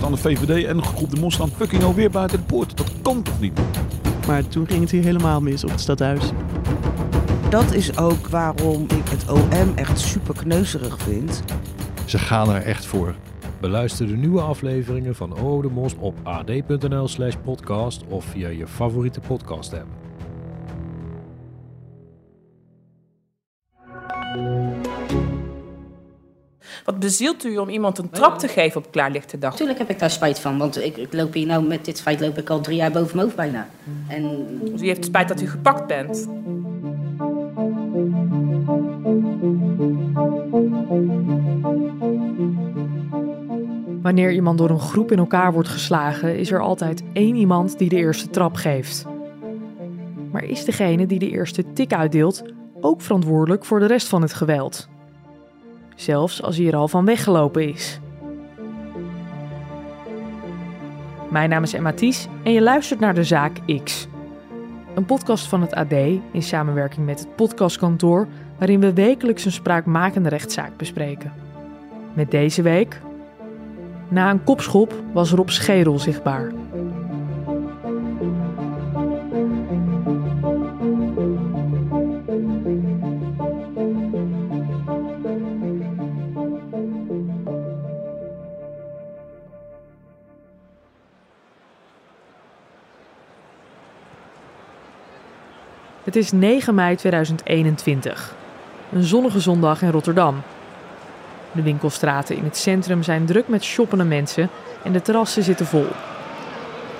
staan de VVD en groep de Mos staan fucking alweer buiten de poort. Dat kan toch niet? Maar toen ging het hier helemaal mis op het stadhuis. Dat is ook waarom ik het OM echt super kneuzerig vind. Ze gaan er echt voor. Beluister de nieuwe afleveringen van O de Mos op ad.nl slash podcast of via je favoriete podcast Wat bezielt u om iemand een trap te geven op klaarlichte dag? Natuurlijk heb ik daar spijt van, want ik, ik loop hier nou met dit feit loop ik al drie jaar boven mijn hoofd bijna. En Dus u heeft spijt dat u gepakt bent. Wanneer iemand door een groep in elkaar wordt geslagen, is er altijd één iemand die de eerste trap geeft. Maar is degene die de eerste tik uitdeelt ook verantwoordelijk voor de rest van het geweld? Zelfs als hij er al van weggelopen is. Mijn naam is Emma Ties en je luistert naar de Zaak X. Een podcast van het AD in samenwerking met het podcastkantoor, waarin we wekelijks een spraakmakende rechtszaak bespreken. Met deze week na een kopschop was Rob Scherel zichtbaar. Het is 9 mei 2021. Een zonnige zondag in Rotterdam. De winkelstraten in het centrum zijn druk met shoppende mensen en de terrassen zitten vol.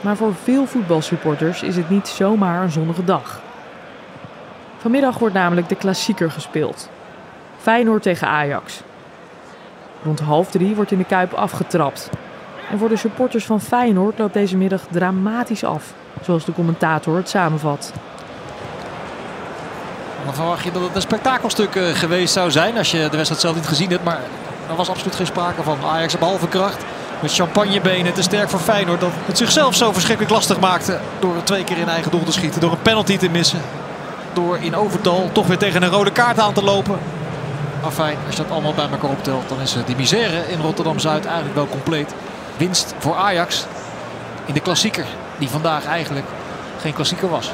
Maar voor veel voetbalsupporters is het niet zomaar een zonnige dag. Vanmiddag wordt namelijk de klassieker gespeeld. Feyenoord tegen Ajax. Rond half drie wordt in de Kuip afgetrapt. En voor de supporters van Feyenoord loopt deze middag dramatisch af, zoals de commentator het samenvat. Dan verwacht je dat het een spektakelstuk eh, geweest zou zijn als je de wedstrijd zelf niet gezien hebt. Maar er was absoluut geen sprake van. Ajax op halve kracht. Met champagnebenen te sterk voor Feyenoord. Dat het zichzelf zo verschrikkelijk lastig maakte. Door twee keer in eigen doel te schieten. Door een penalty te missen. Door in overtal toch weer tegen een rode kaart aan te lopen. Afijn, als je dat allemaal bij elkaar optelt. Dan is eh, die misère in Rotterdam-Zuid eigenlijk wel compleet. Winst voor Ajax in de klassieker. Die vandaag eigenlijk geen klassieker was.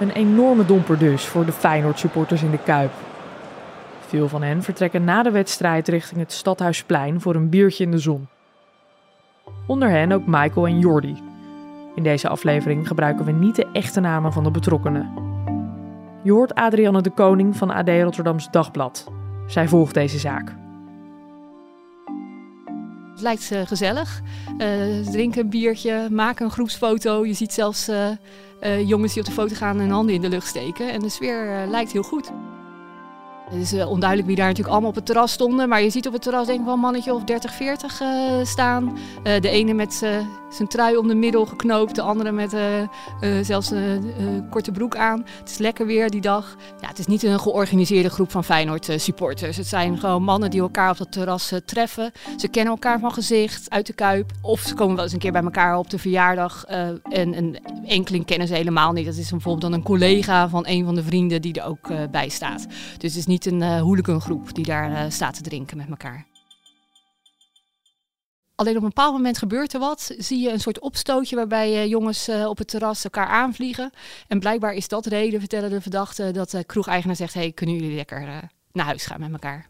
Een enorme domper dus voor de Feyenoord-supporters in de Kuip. Veel van hen vertrekken na de wedstrijd richting het Stadhuisplein voor een biertje in de zon. Onder hen ook Michael en Jordi. In deze aflevering gebruiken we niet de echte namen van de betrokkenen. Je hoort Adrianne de Koning van AD Rotterdams Dagblad. Zij volgt deze zaak. Lijkt eh, gezellig. Eh, ze drinken een biertje, maken een groepsfoto. Je ziet zelfs eh, eh, jongens die op de foto gaan en handen in de lucht steken. En de sfeer eh, lijkt heel goed. Het is eh, onduidelijk wie daar natuurlijk allemaal op het terras stonden. Maar je ziet op het terras denk ik wel een mannetje of 30, 40 eh, staan. Eh, de ene met eh, zijn trui om de middel geknoopt. De andere met eh, eh, zelfs een eh, korte broek aan. Het is lekker weer die dag. Ja, het is niet een georganiseerde groep van Feyenoord supporters. Het zijn gewoon mannen die elkaar op dat terras treffen. Ze kennen elkaar van gezicht, uit de kuip. Of ze komen wel eens een keer bij elkaar op de verjaardag. en een enkeling kennen ze helemaal niet. Dat is bijvoorbeeld dan een collega van een van de vrienden die er ook bij staat. Dus het is niet een hooligangroep die daar staat te drinken met elkaar. Alleen op een bepaald moment gebeurt er wat. Zie je een soort opstootje waarbij eh, jongens eh, op het terras elkaar aanvliegen. En blijkbaar is dat reden, vertellen de verdachten, dat de kroegeigenaar zegt... hey, kunnen jullie lekker eh, naar huis gaan met elkaar?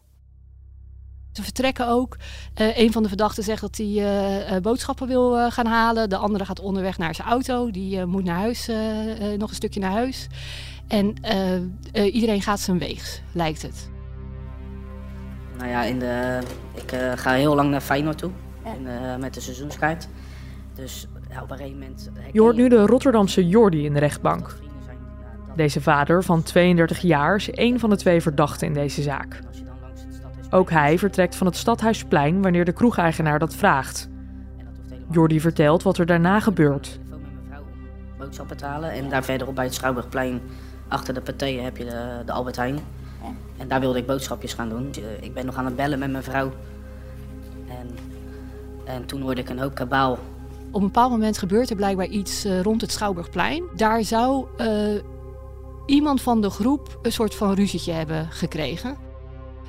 Ze vertrekken ook. Eh, een van de verdachten zegt dat hij eh, eh, boodschappen wil eh, gaan halen. De andere gaat onderweg naar zijn auto. Die eh, moet naar huis, eh, eh, nog een stukje naar huis. En eh, eh, iedereen gaat zijn weegs, lijkt het. nou ja, in de, ik eh, ga heel lang naar Feyenoord toe. En, eh, met de seizoenskaart. Dus ja, op een gegeven moment... Je hoort nu de Rotterdamse Jordi in de rechtbank. Deze vader van 32 jaar is een van de twee verdachten in deze zaak. Ook hij vertrekt van het Stadhuisplein wanneer de kroegeigenaar dat vraagt. Jordi vertelt wat er daarna gebeurt. boodschappen te halen. En daar verderop bij het Schouwburgplein, achter de paté, heb je de, de Albert Heijn. En daar wilde ik boodschapjes gaan doen. Eh, Ik ben nog aan het bellen met mijn vrouw. En, en toen hoorde ik een hoop kabaal. Op een bepaald moment gebeurt er blijkbaar iets eh, rond het Schouwburgplein. Daar zou eh, iemand van de groep een soort van ruzietje hebben gekregen.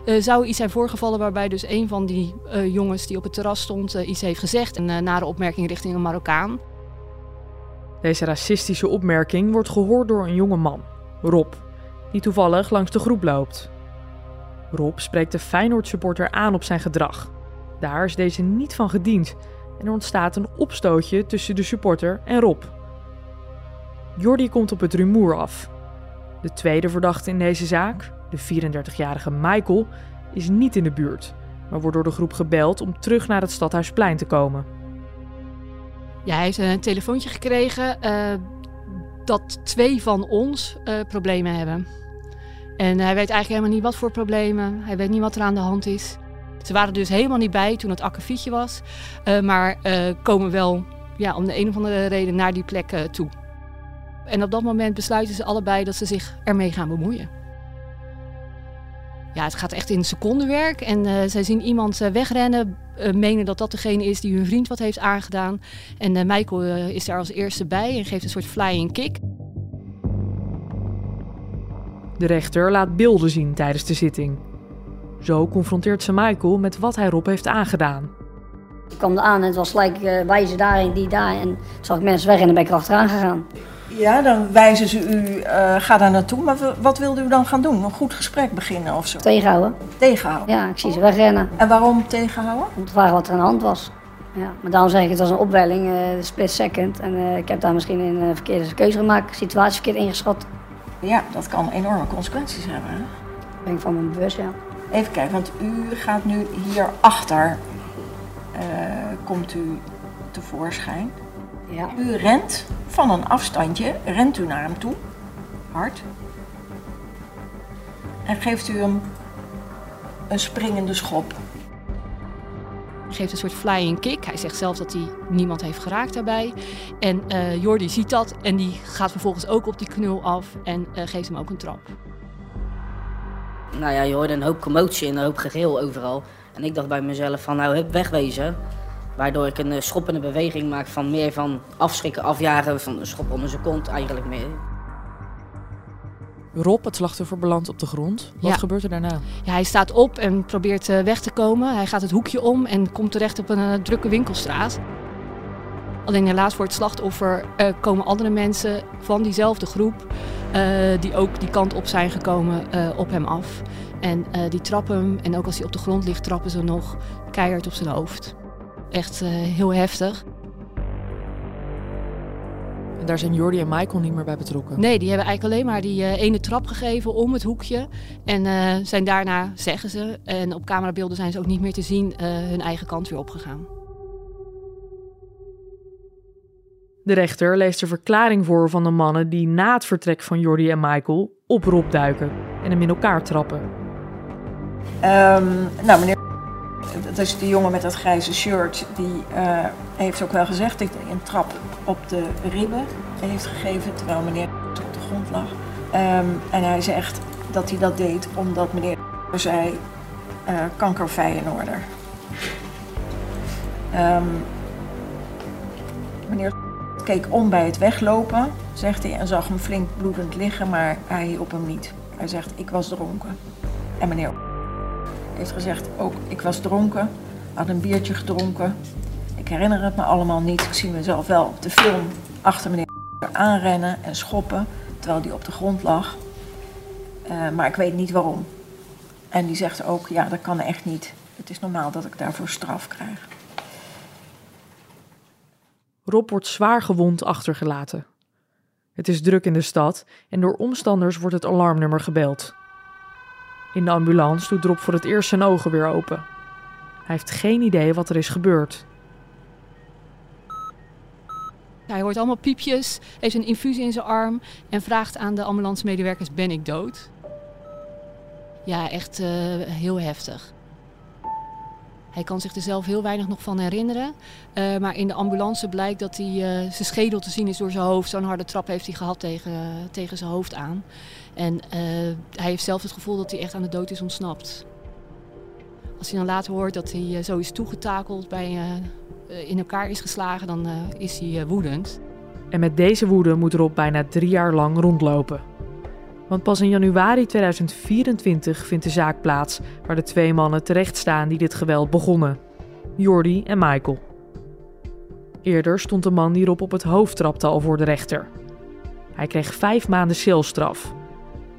uh, zou iets zijn voorgevallen waarbij dus een van die uh, jongens die op het terras stond uh, iets heeft gezegd. Een nare opmerking richting een Marokkaan. Deze racistische opmerking wordt gehoord door een jonge man, Rob, die toevallig langs de groep loopt. Rob spreekt de Feyenoord-supporter aan op zijn gedrag. Daar is deze niet van gediend en er ontstaat een opstootje tussen de supporter en Rob. Jordi komt op het rumoer af. De tweede verdachte in deze zaak, de 34-jarige Michael, is niet in de buurt, maar wordt door de groep gebeld om terug naar het Stadhuisplein te komen. Ja, hij heeft een telefoontje gekregen uh, dat twee van ons uh, problemen hebben. En hij weet eigenlijk helemaal niet wat voor problemen. Hij weet niet wat er aan de hand is. Ze waren dus helemaal niet bij toen het akkefietje was. Uh, maar komen wel ja, om de een of andere reden naar die plek toe. En op dat moment besluiten ze allebei dat ze zich ermee gaan bemoeien. Ja, het gaat echt in secondenwerk. En zij zien iemand wegrennen, menen dat dat degene is die hun vriend wat heeft aangedaan. En Michael is daar als eerste bij en geeft een soort flying kick. De rechter laat beelden zien tijdens de zitting. Zo confronteert ze Michael met wat hij Rob heeft aangedaan. Ik kwam aan en het was gelijk wijzen daarin, die daar. En zag ik mensen weg en dan ben ik erachteraan gegaan. Ja, dan wijzen ze u, uh, ga daar naartoe. Maar wat wilde u dan gaan doen? Een goed gesprek beginnen of zo? Tegenhouden. Tegenhouden? Ja, ik zie ze wegrennen. En waarom tegenhouden? Om te vragen wat er aan de hand was. Ja, maar daarom zeg ik, het was een opwelling, uh, split second. En uh, ik heb daar misschien een verkeerde keuze gemaakt, situatie verkeerd ingeschat. Ja, dat kan enorme consequenties hebben. Hè? Ben ik van mijn bewust, ja. Even kijken, want u gaat nu hierachter, komt u tevoorschijn. Ja. U rent van een afstandje, rent u naar hem toe, hard. En geeft u hem een springende schop. Hij geeft een soort flying kick. Hij zegt zelf dat hij niemand heeft geraakt daarbij. En uh, Jordi ziet dat en die gaat vervolgens ook op die knul af en uh, geeft hem ook een trap. Nou ja, je hoorde een hoop commotie en een hoop gegeel overal. En ik dacht bij mezelf van nou, hup, wegwezen. Waardoor ik een uh, schoppende beweging maak van meer van afschrikken, afjagen, van een schop onder zijn kont eigenlijk meer. Rob, het slachtoffer, belandt op de grond. Wat Ja. gebeurt er daarna? Ja, hij staat op en probeert uh, weg te komen. Hij gaat het hoekje om en komt terecht op een uh, drukke winkelstraat. Alleen helaas voor het slachtoffer uh, komen andere mensen van diezelfde groep, die ook die kant op zijn gekomen, op hem af. En die trappen hem, en ook als hij op de grond ligt, trappen ze nog keihard op zijn hoofd. Echt heel heftig. En daar zijn Jordi en Michael niet meer bij betrokken. Nee, die hebben eigenlijk alleen maar die uh, ene trap gegeven om het hoekje. En uh, zijn daarna, zeggen ze, en op camerabeelden zijn ze ook niet meer te zien, uh, hun eigen kant weer opgegaan. De rechter leest de verklaring voor van de mannen die na het vertrek van Jordi en Michael op duiken en hem in elkaar trappen. Um, nou, meneer, dat is de jongen met dat grijze shirt, die heeft ook wel gezegd dat hij een trap op de ribben heeft gegeven terwijl meneer op de grond lag. Um, en hij zegt dat hij dat deed omdat meneer zei uh, kanker Feyenoorder. Um, meneer keek om bij het weglopen, zegt hij, en zag hem flink bloedend liggen, maar hij hielp hem niet. Hij zegt, ik was dronken. En meneer heeft gezegd, ook ik was dronken, had een biertje gedronken. Ik herinner het me allemaal niet. Ik zie mezelf wel op de film achter meneer aanrennen en schoppen terwijl die op de grond lag. Uh, maar ik weet niet waarom. En die zegt ook, ja, dat kan echt niet. Het is normaal dat ik daarvoor straf krijg. Rob wordt zwaar gewond achtergelaten. Het is druk in de stad en door omstanders wordt het alarmnummer gebeld. In de ambulance doet Rob voor het eerst zijn ogen weer open. Hij heeft geen idee wat er is gebeurd. Hij hoort allemaal piepjes, heeft een infuus in zijn arm en vraagt aan de ambulancemedewerkers: Ben ik dood? Ja, echt uh, heel heftig. Hij kan zich er zelf heel weinig nog van herinneren. Uh, maar in de ambulance blijkt dat hij, uh, zijn schedel te zien is door zijn hoofd. Zo'n harde trap heeft hij gehad tegen, tegen zijn hoofd aan. En hij heeft zelf het gevoel dat hij echt aan de dood is ontsnapt. Als hij dan later hoort dat hij zo is toegetakeld, bij, in elkaar is geslagen, dan is hij woedend. En met deze woede moet Rob bijna drie jaar lang rondlopen. Want pas in januari 2024 vindt de zaak plaats waar de twee mannen terechtstaan die dit geweld begonnen: Jordi en Michael. Eerder stond de man die Rob op het hoofd trapte al voor de rechter. Hij kreeg vijf maanden celstraf.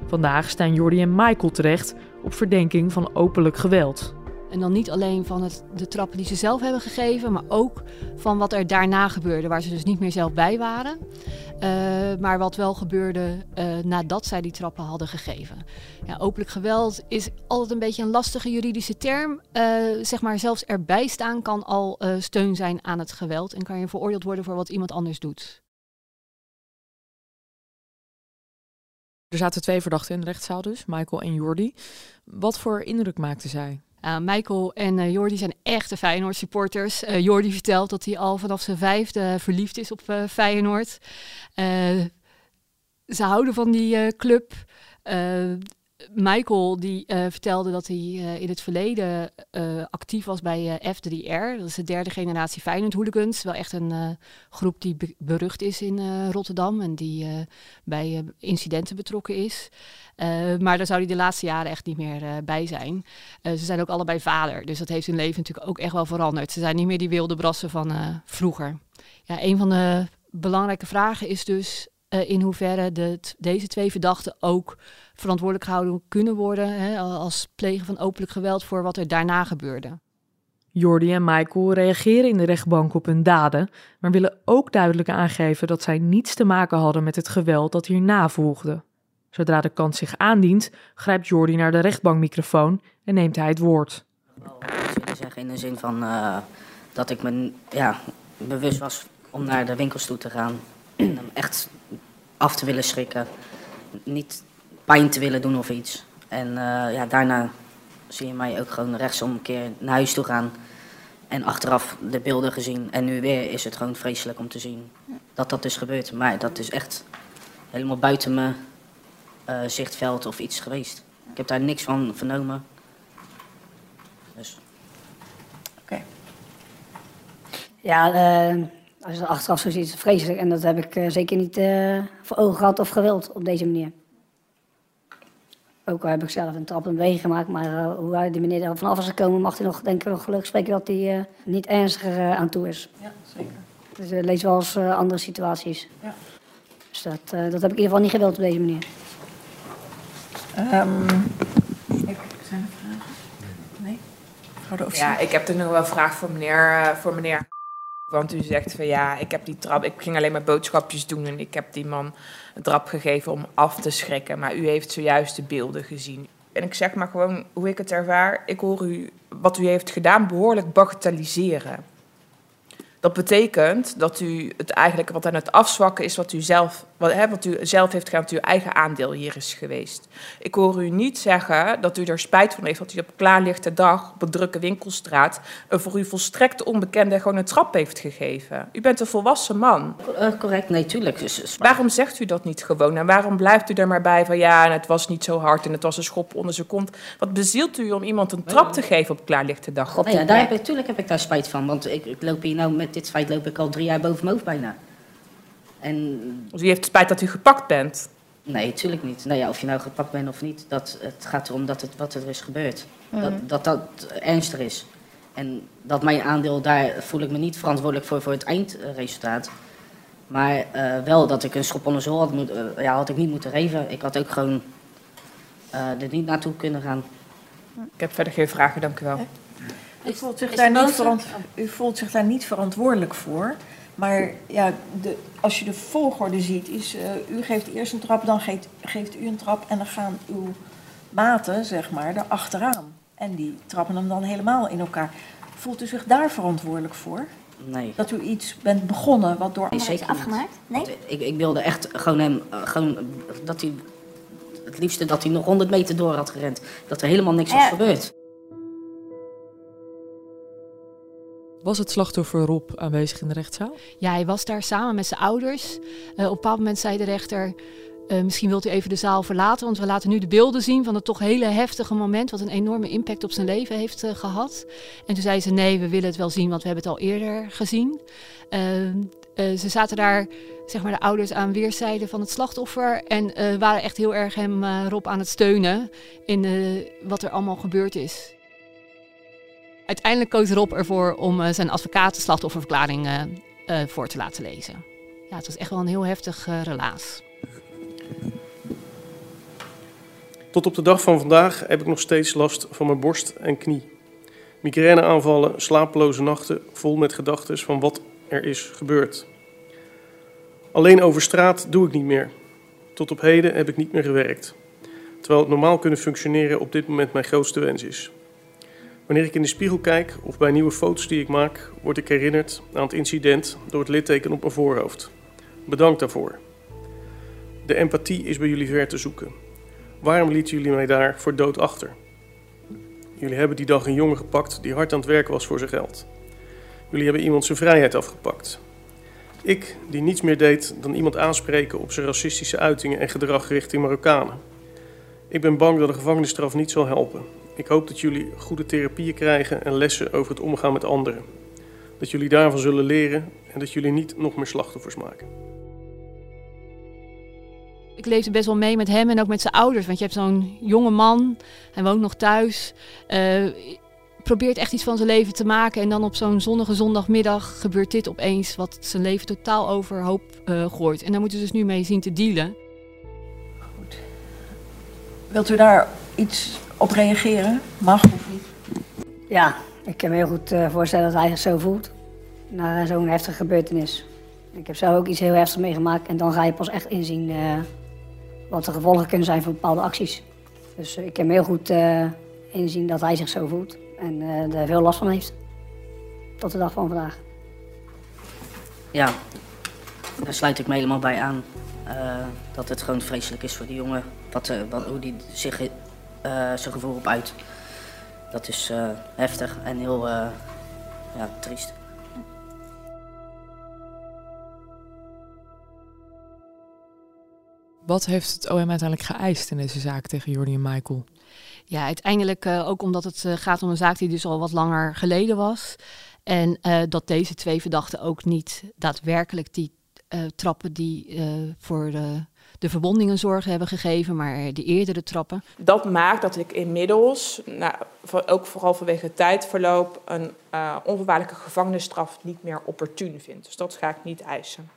Vandaag staan Jordi en Michael terecht op verdenking van openlijk geweld. En dan niet alleen van het, de trappen die ze zelf hebben gegeven, maar ook van wat er daarna gebeurde, waar ze dus niet meer zelf bij waren. Uh, maar wat wel gebeurde uh, nadat zij die trappen hadden gegeven. Ja, openlijk geweld is altijd een beetje een lastige juridische term. Uh, zeg maar, zelfs erbij staan kan al steun zijn aan het geweld en kan je veroordeeld worden voor wat iemand anders doet. Er zaten twee verdachten in de rechtszaal dus, Michael en Jordi. Wat voor indruk maakten zij? Uh, Michael en uh, Jordi zijn echte Feyenoord supporters. Uh, Jordi vertelt dat hij al vanaf zijn vijfde verliefd is op Feyenoord. ze houden van die club. Michael die vertelde dat hij in het verleden actief was bij F3R. Dat is de derde generatie Feyenoord hooligans. Wel echt een groep die be berucht is in Rotterdam en die bij incidenten betrokken is. Maar daar zou hij de laatste jaren echt niet meer bij zijn. Ze zijn ook allebei vader, dus dat heeft hun leven natuurlijk ook echt wel veranderd. Ze zijn niet meer die wilde brassen van vroeger. Ja, een van de belangrijke vragen is dus in hoeverre de, deze twee verdachten ook verantwoordelijk gehouden kunnen worden hè, als plegen van openlijk geweld voor wat er daarna gebeurde. Jordi en Michael reageren in de rechtbank op hun daden, maar willen ook duidelijk aangeven dat zij niets te maken hadden met het geweld dat hierna volgde. Zodra de kans zich aandient, grijpt Jordi naar de rechtbankmicrofoon en neemt hij het woord. Ik wil zeggen in de zin van uh, dat ik me ja, bewust was om naar de winkels toe te gaan. om echt af te willen schrikken. Niet pijn te willen doen of iets. En uh, ja, daarna zie je mij ook gewoon rechtsom een keer naar huis toe gaan. En achteraf de beelden gezien. En nu weer is het gewoon vreselijk om te zien dat dat is gebeurd. Maar dat is echt helemaal buiten me uh, zichtveld of iets geweest. Ik heb daar niks van vernomen. Dus. Oké. Ja, uh, als je het achteraf zo ziet, is het vreselijk. En dat heb ik uh, zeker niet voor ogen gehad of gewild op deze manier. Ook al heb ik zelf een trap in beweging gemaakt, maar hoe hij die meneer er vanaf is gekomen, mag hij nog, denk ik, nog gelukkig spreken dat hij niet ernstiger aan toe is. Ja, zeker. Dus uh, lees wel eens andere situaties. Ja. Dus dat, dat heb ik in ieder geval niet gewild op deze manier. Um, ik, zijn er vragen? Nee? Ja, ik heb er nog wel een vraag voor meneer, uh, voor meneer. Want u zegt van ja, ik heb die trap, ik ging alleen maar boodschapjes doen en ik heb die man een trap gegeven om af te schrikken. Maar u heeft zojuist de beelden gezien. En ik zeg maar gewoon hoe ik het ervaar. Ik hoor u wat u heeft gedaan behoorlijk bagatelliseren. Dat betekent dat u het eigenlijk wat aan het afzwakken is wat u zelf, wat, hè, wat u zelf heeft gedaan, dat uw eigen aandeel hier is geweest. Ik hoor u niet zeggen dat u er spijt van heeft dat u op klaarlichte dag op een drukke winkelstraat een voor u volstrekt onbekende gewoon een trap heeft gegeven. U bent een volwassen man. Uh, correct, nee, tuurlijk. Dus, waarom zegt u dat niet gewoon? En waarom blijft u er maar bij van ja, en het was niet zo hard en het was een schop onder zijn kont? Wat bezielt u om iemand een trap te geven op klaarlichte dag? Op ja, daar heb ik, tuurlijk heb ik daar spijt van, want ik, ik loop hier nou met dit feit loop ik al drie jaar boven mijn hoofd bijna. En, dus u heeft spijt dat u gepakt bent? Nee, natuurlijk niet. Nou ja, of je nou gepakt bent of niet, dat, het gaat erom dat het, wat er is gebeurd. Mm. Dat, dat dat ernstig is. En dat mijn aandeel, daar voel ik me niet verantwoordelijk voor, voor het eindresultaat. Maar uh, wel dat ik een schop onder zool had, moet, uh, ja, had ik niet moeten geven. Ik had ook gewoon uh, er niet naartoe kunnen gaan. Ik heb verder geen vragen, dank u wel. U voelt, zich daar niet u voelt zich daar niet verantwoordelijk voor. Maar ja, de, als je de volgorde ziet, is uh, u geeft eerst een trap, dan geeft, geeft u een trap en dan gaan uw maten, zeg maar, er achteraan. En die trappen hem dan helemaal in elkaar. Voelt u zich daar verantwoordelijk voor? Nee. Dat u iets bent begonnen wat door nee, zeker afgemaakt? Nee. Ik, ik wilde echt gewoon hem, uh, gewoon dat hij, het liefste dat hij nog 100 meter door had gerend. Dat er helemaal niks was gebeurd. Was het slachtoffer Rob aanwezig in de rechtszaal? Ja, hij was daar samen met zijn ouders. Uh, op een bepaald moment zei de rechter... Uh, misschien wilt u even de zaal verlaten, want we laten nu de beelden zien van het toch hele heftige moment, wat een enorme impact op zijn leven heeft uh, gehad. En toen zei ze: Nee, we willen het wel zien, want we hebben het al eerder gezien. Eh, ze zaten daar, zeg maar, de ouders aan weerszijden van het slachtoffer. En eh, waren echt heel erg hem, Rob, aan het steunen in wat er allemaal gebeurd is. Uiteindelijk koos Rob ervoor om zijn advocaat de slachtofferverklaring voor te laten lezen. Ja, het was echt wel een heel heftig relaas. Tot op de dag van vandaag heb ik nog steeds last van mijn borst en knie. Migraineaanvallen, slapeloze nachten, vol met gedachten van wat er is gebeurd. Alleen over straat doe ik niet meer. Tot op heden heb ik niet meer gewerkt. Terwijl het normaal kunnen functioneren op dit moment mijn grootste wens is. Wanneer ik in de spiegel kijk of bij nieuwe foto's die ik maak, word ik herinnerd aan het incident door het litteken op mijn voorhoofd. Bedankt daarvoor. De empathie is bij jullie ver te zoeken. Waarom lieten jullie mij daar voor dood achter? Jullie hebben die dag een jongen gepakt die hard aan het werk was voor zijn geld. Jullie hebben iemand zijn vrijheid afgepakt. Ik, die niets meer deed dan iemand aanspreken op zijn racistische uitingen en gedrag richting Marokkanen. Ik ben bang dat een gevangenisstraf niet zal helpen. Ik hoop dat jullie goede therapieën krijgen en lessen over het omgaan met anderen. Dat jullie daarvan zullen leren en dat jullie niet nog meer slachtoffers maken. Ik leefde best wel mee met hem en ook met zijn ouders. Want je hebt zo'n jonge man, hij woont nog thuis. Uh, probeert echt iets van zijn leven te maken. En dan op zo'n zonnige zondagmiddag gebeurt dit opeens, wat zijn leven totaal overhoop uh, gooit. En daar moeten we dus nu mee zien te dealen. Goed. Wilt u daar iets op reageren? Mag of niet? Ja, ik kan me heel goed uh, voorstellen dat hij zich zo voelt. Na zo'n heftige gebeurtenis. Ik heb zelf ook iets heel heftigs meegemaakt. En dan ga je pas echt inzien uh, wat de gevolgen kunnen zijn van bepaalde acties. Dus ik kan me heel goed inzien dat hij zich zo voelt. En uh, daar veel last van heeft. Tot de dag van vandaag. Ja, daar sluit ik me helemaal bij aan. Uh, dat het gewoon vreselijk is voor die jongen. Wat, uh, wat, hoe die zich zijn gevoel op uit. Dat is heftig en heel ja, triest. Wat heeft het OM uiteindelijk geëist in deze zaak tegen Jordi en Michael? Ja, uiteindelijk uh, ook omdat het uh, gaat om een zaak die dus al wat langer geleden was. En uh, dat deze twee verdachten ook niet daadwerkelijk die trappen die voor de, de verwondingen zorgen hebben gegeven, maar de eerdere trappen. Dat maakt dat ik inmiddels, nou, ook vooral vanwege het tijdverloop, een onvoorwaardelijke gevangenisstraf niet meer opportun vind. Dus dat ga ik niet eisen.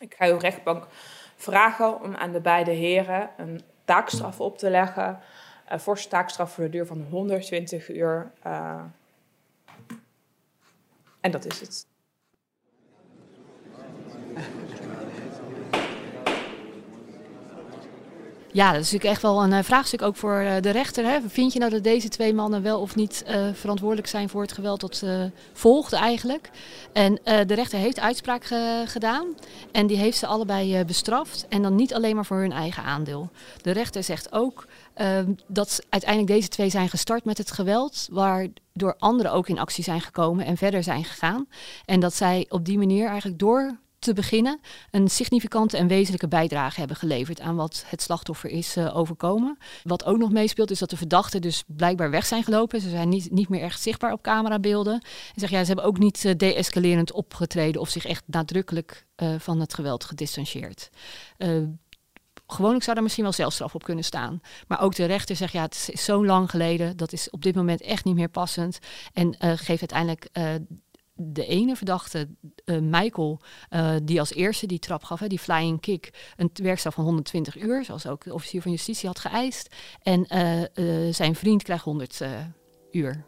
Ik ga uw rechtbank vragen om aan de beide heren een taakstraf op te leggen uh, forse taakstraf voor de duur van 120 uur. Uh, en dat is het. Ja, dat is natuurlijk echt wel een uh, vraagstuk ook voor uh, de rechter. Hè? Vind je nou dat deze twee mannen wel of niet uh, verantwoordelijk zijn voor het geweld dat volgt eigenlijk? En de rechter heeft uitspraak ge gedaan en die heeft ze allebei bestraft. En dan niet alleen maar voor hun eigen aandeel. De rechter zegt ook Ehm, dat uiteindelijk deze twee zijn gestart met het geweld, waardoor anderen ook in actie zijn gekomen en verder zijn gegaan. En dat zij op die manier eigenlijk door te beginnen een significante en wezenlijke bijdrage hebben geleverd aan wat het slachtoffer is uh, overkomen. Wat ook nog meespeelt is dat de verdachten dus blijkbaar weg zijn gelopen. Ze zijn niet, niet meer echt zichtbaar op camerabeelden. En zeg, ja, ze hebben ook niet uh, deescalerend opgetreden of zich echt nadrukkelijk uh, van het geweld gedistanceerd gewoonlijk zou daar misschien wel zelfstraf op kunnen staan. Maar ook de rechter zegt, ja, het is zo lang geleden, dat is op dit moment echt niet meer passend. En uh, geeft uiteindelijk uh, de ene verdachte, uh, Michael, die als eerste die trap gaf, hè, die flying kick, een werkstraf van 120 uur, zoals ook de officier van justitie had geëist. En zijn vriend krijgt 100 uur.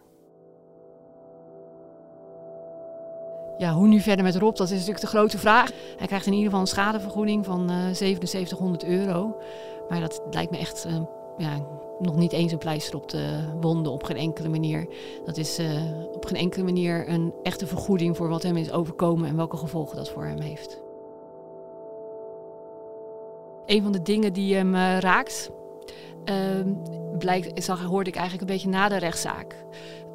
Ja, hoe nu verder met Rob, dat is natuurlijk de grote vraag. Hij krijgt in ieder geval een schadevergoeding van uh, 7700 euro. Maar dat lijkt me echt ja, nog niet eens een pleister op de wonden op geen enkele manier. Dat is uh, op geen enkele manier een echte vergoeding voor wat hem is overkomen en welke gevolgen dat voor hem heeft. Een van de dingen die hem uh, raakt, ehm, blijkt, zag, hoorde ik eigenlijk een beetje na de rechtszaak.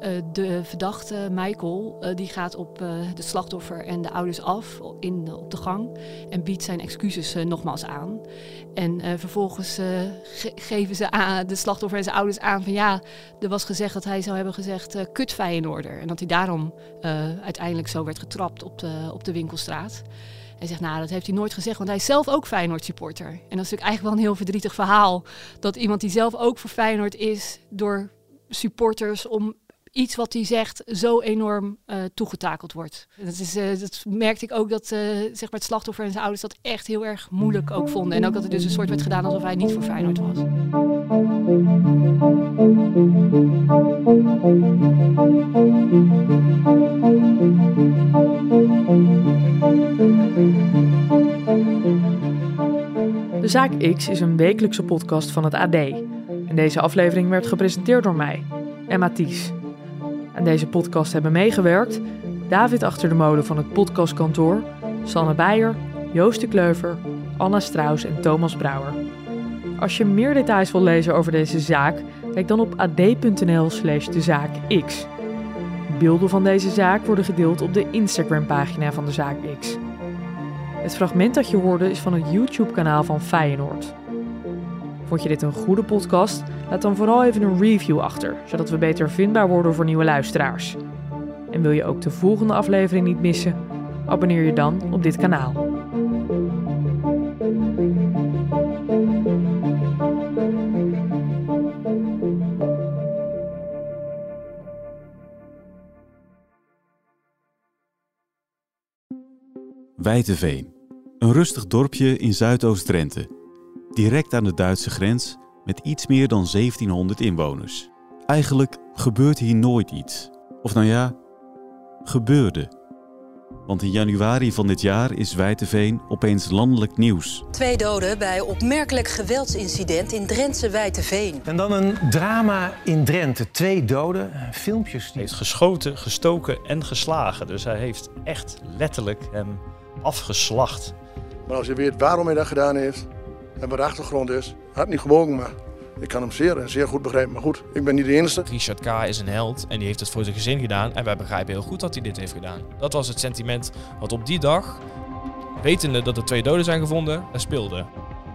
Eh, de verdachte Michael eh, die gaat op uh, de slachtoffer en de ouders af in, op de gang en biedt zijn excuses nogmaals aan. En vervolgens ge geven ze aan, de slachtoffer en zijn ouders aan van ja, er was gezegd dat hij zou hebben gezegd kut Feyenoorder. En dat hij daarom uiteindelijk zo werd getrapt op de, op de winkelstraat. Hij zegt, nou, dat heeft hij nooit gezegd, want hij is zelf ook Feyenoord supporter. En dat is natuurlijk eigenlijk wel een heel verdrietig verhaal. Dat iemand die zelf ook voor Feyenoord is, door supporters om iets wat hij zegt zo enorm uh, toegetakeld wordt. Dat, is, uh, dat merkte ik ook dat uh, zeg maar het slachtoffer en zijn ouders dat echt heel erg moeilijk ook vonden. En ook dat er dus een soort werd gedaan alsof hij niet voor Feyenoord was. De Zaak X is een wekelijkse podcast van het AD. En deze aflevering werd gepresenteerd door mij, Emma Ties. Aan deze podcast hebben meegewerkt David Achter de Molen van het podcastkantoor, Sanne Beijer, Joost de Kleuver, Anna Strauss en Thomas Brouwer. Als je meer details wil lezen over deze zaak, kijk dan op ad.nl slash dezaakx. Beelden van deze zaak worden gedeeld op de Instagram-pagina van de Zaak X. Het fragment dat je hoorde is van het YouTube-kanaal van Feyenoord. Vond je dit een goede podcast? Laat dan vooral even een review achter, zodat we beter vindbaar worden voor nieuwe luisteraars. En wil je ook de volgende aflevering niet missen? Abonneer je dan op dit kanaal. Wijteveen, een rustig dorpje in Zuidoost-Drenthe, direct aan de Duitse grens met iets meer dan 1700 inwoners. Eigenlijk gebeurt hier nooit iets. Of nou ja, gebeurde. Want in januari van dit jaar is Wijteveen opeens landelijk nieuws. Twee doden bij opmerkelijk geweldsincident in Drentse Wijteveen. En dan een drama in Drenthe. Twee doden, filmpjes. Die... Hij heeft geschoten, gestoken en geslagen. Dus hij heeft echt letterlijk hem afgeslacht. Maar als je weet waarom hij dat gedaan heeft en wat de achtergrond is, had niet gewogen, maar ik kan hem zeer en zeer goed begrijpen. Maar goed, ik ben niet de enige. Richard K. is een held en die heeft het voor zijn gezin gedaan. En wij begrijpen heel goed dat hij dit heeft gedaan. Dat was het sentiment wat op die dag, wetende dat er twee doden zijn gevonden, er speelde.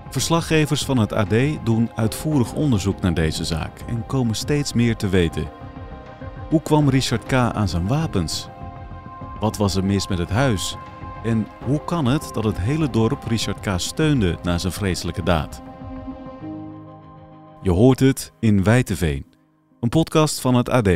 Verslaggevers van het AD doen uitvoerig onderzoek naar deze zaak en komen steeds meer te weten. Hoe kwam Richard K. aan zijn wapens? Wat was er mis met het huis? En hoe kan het dat het hele dorp Richard K. steunde na zijn vreselijke daad? Je hoort het in Wijteveen, een podcast van het AD.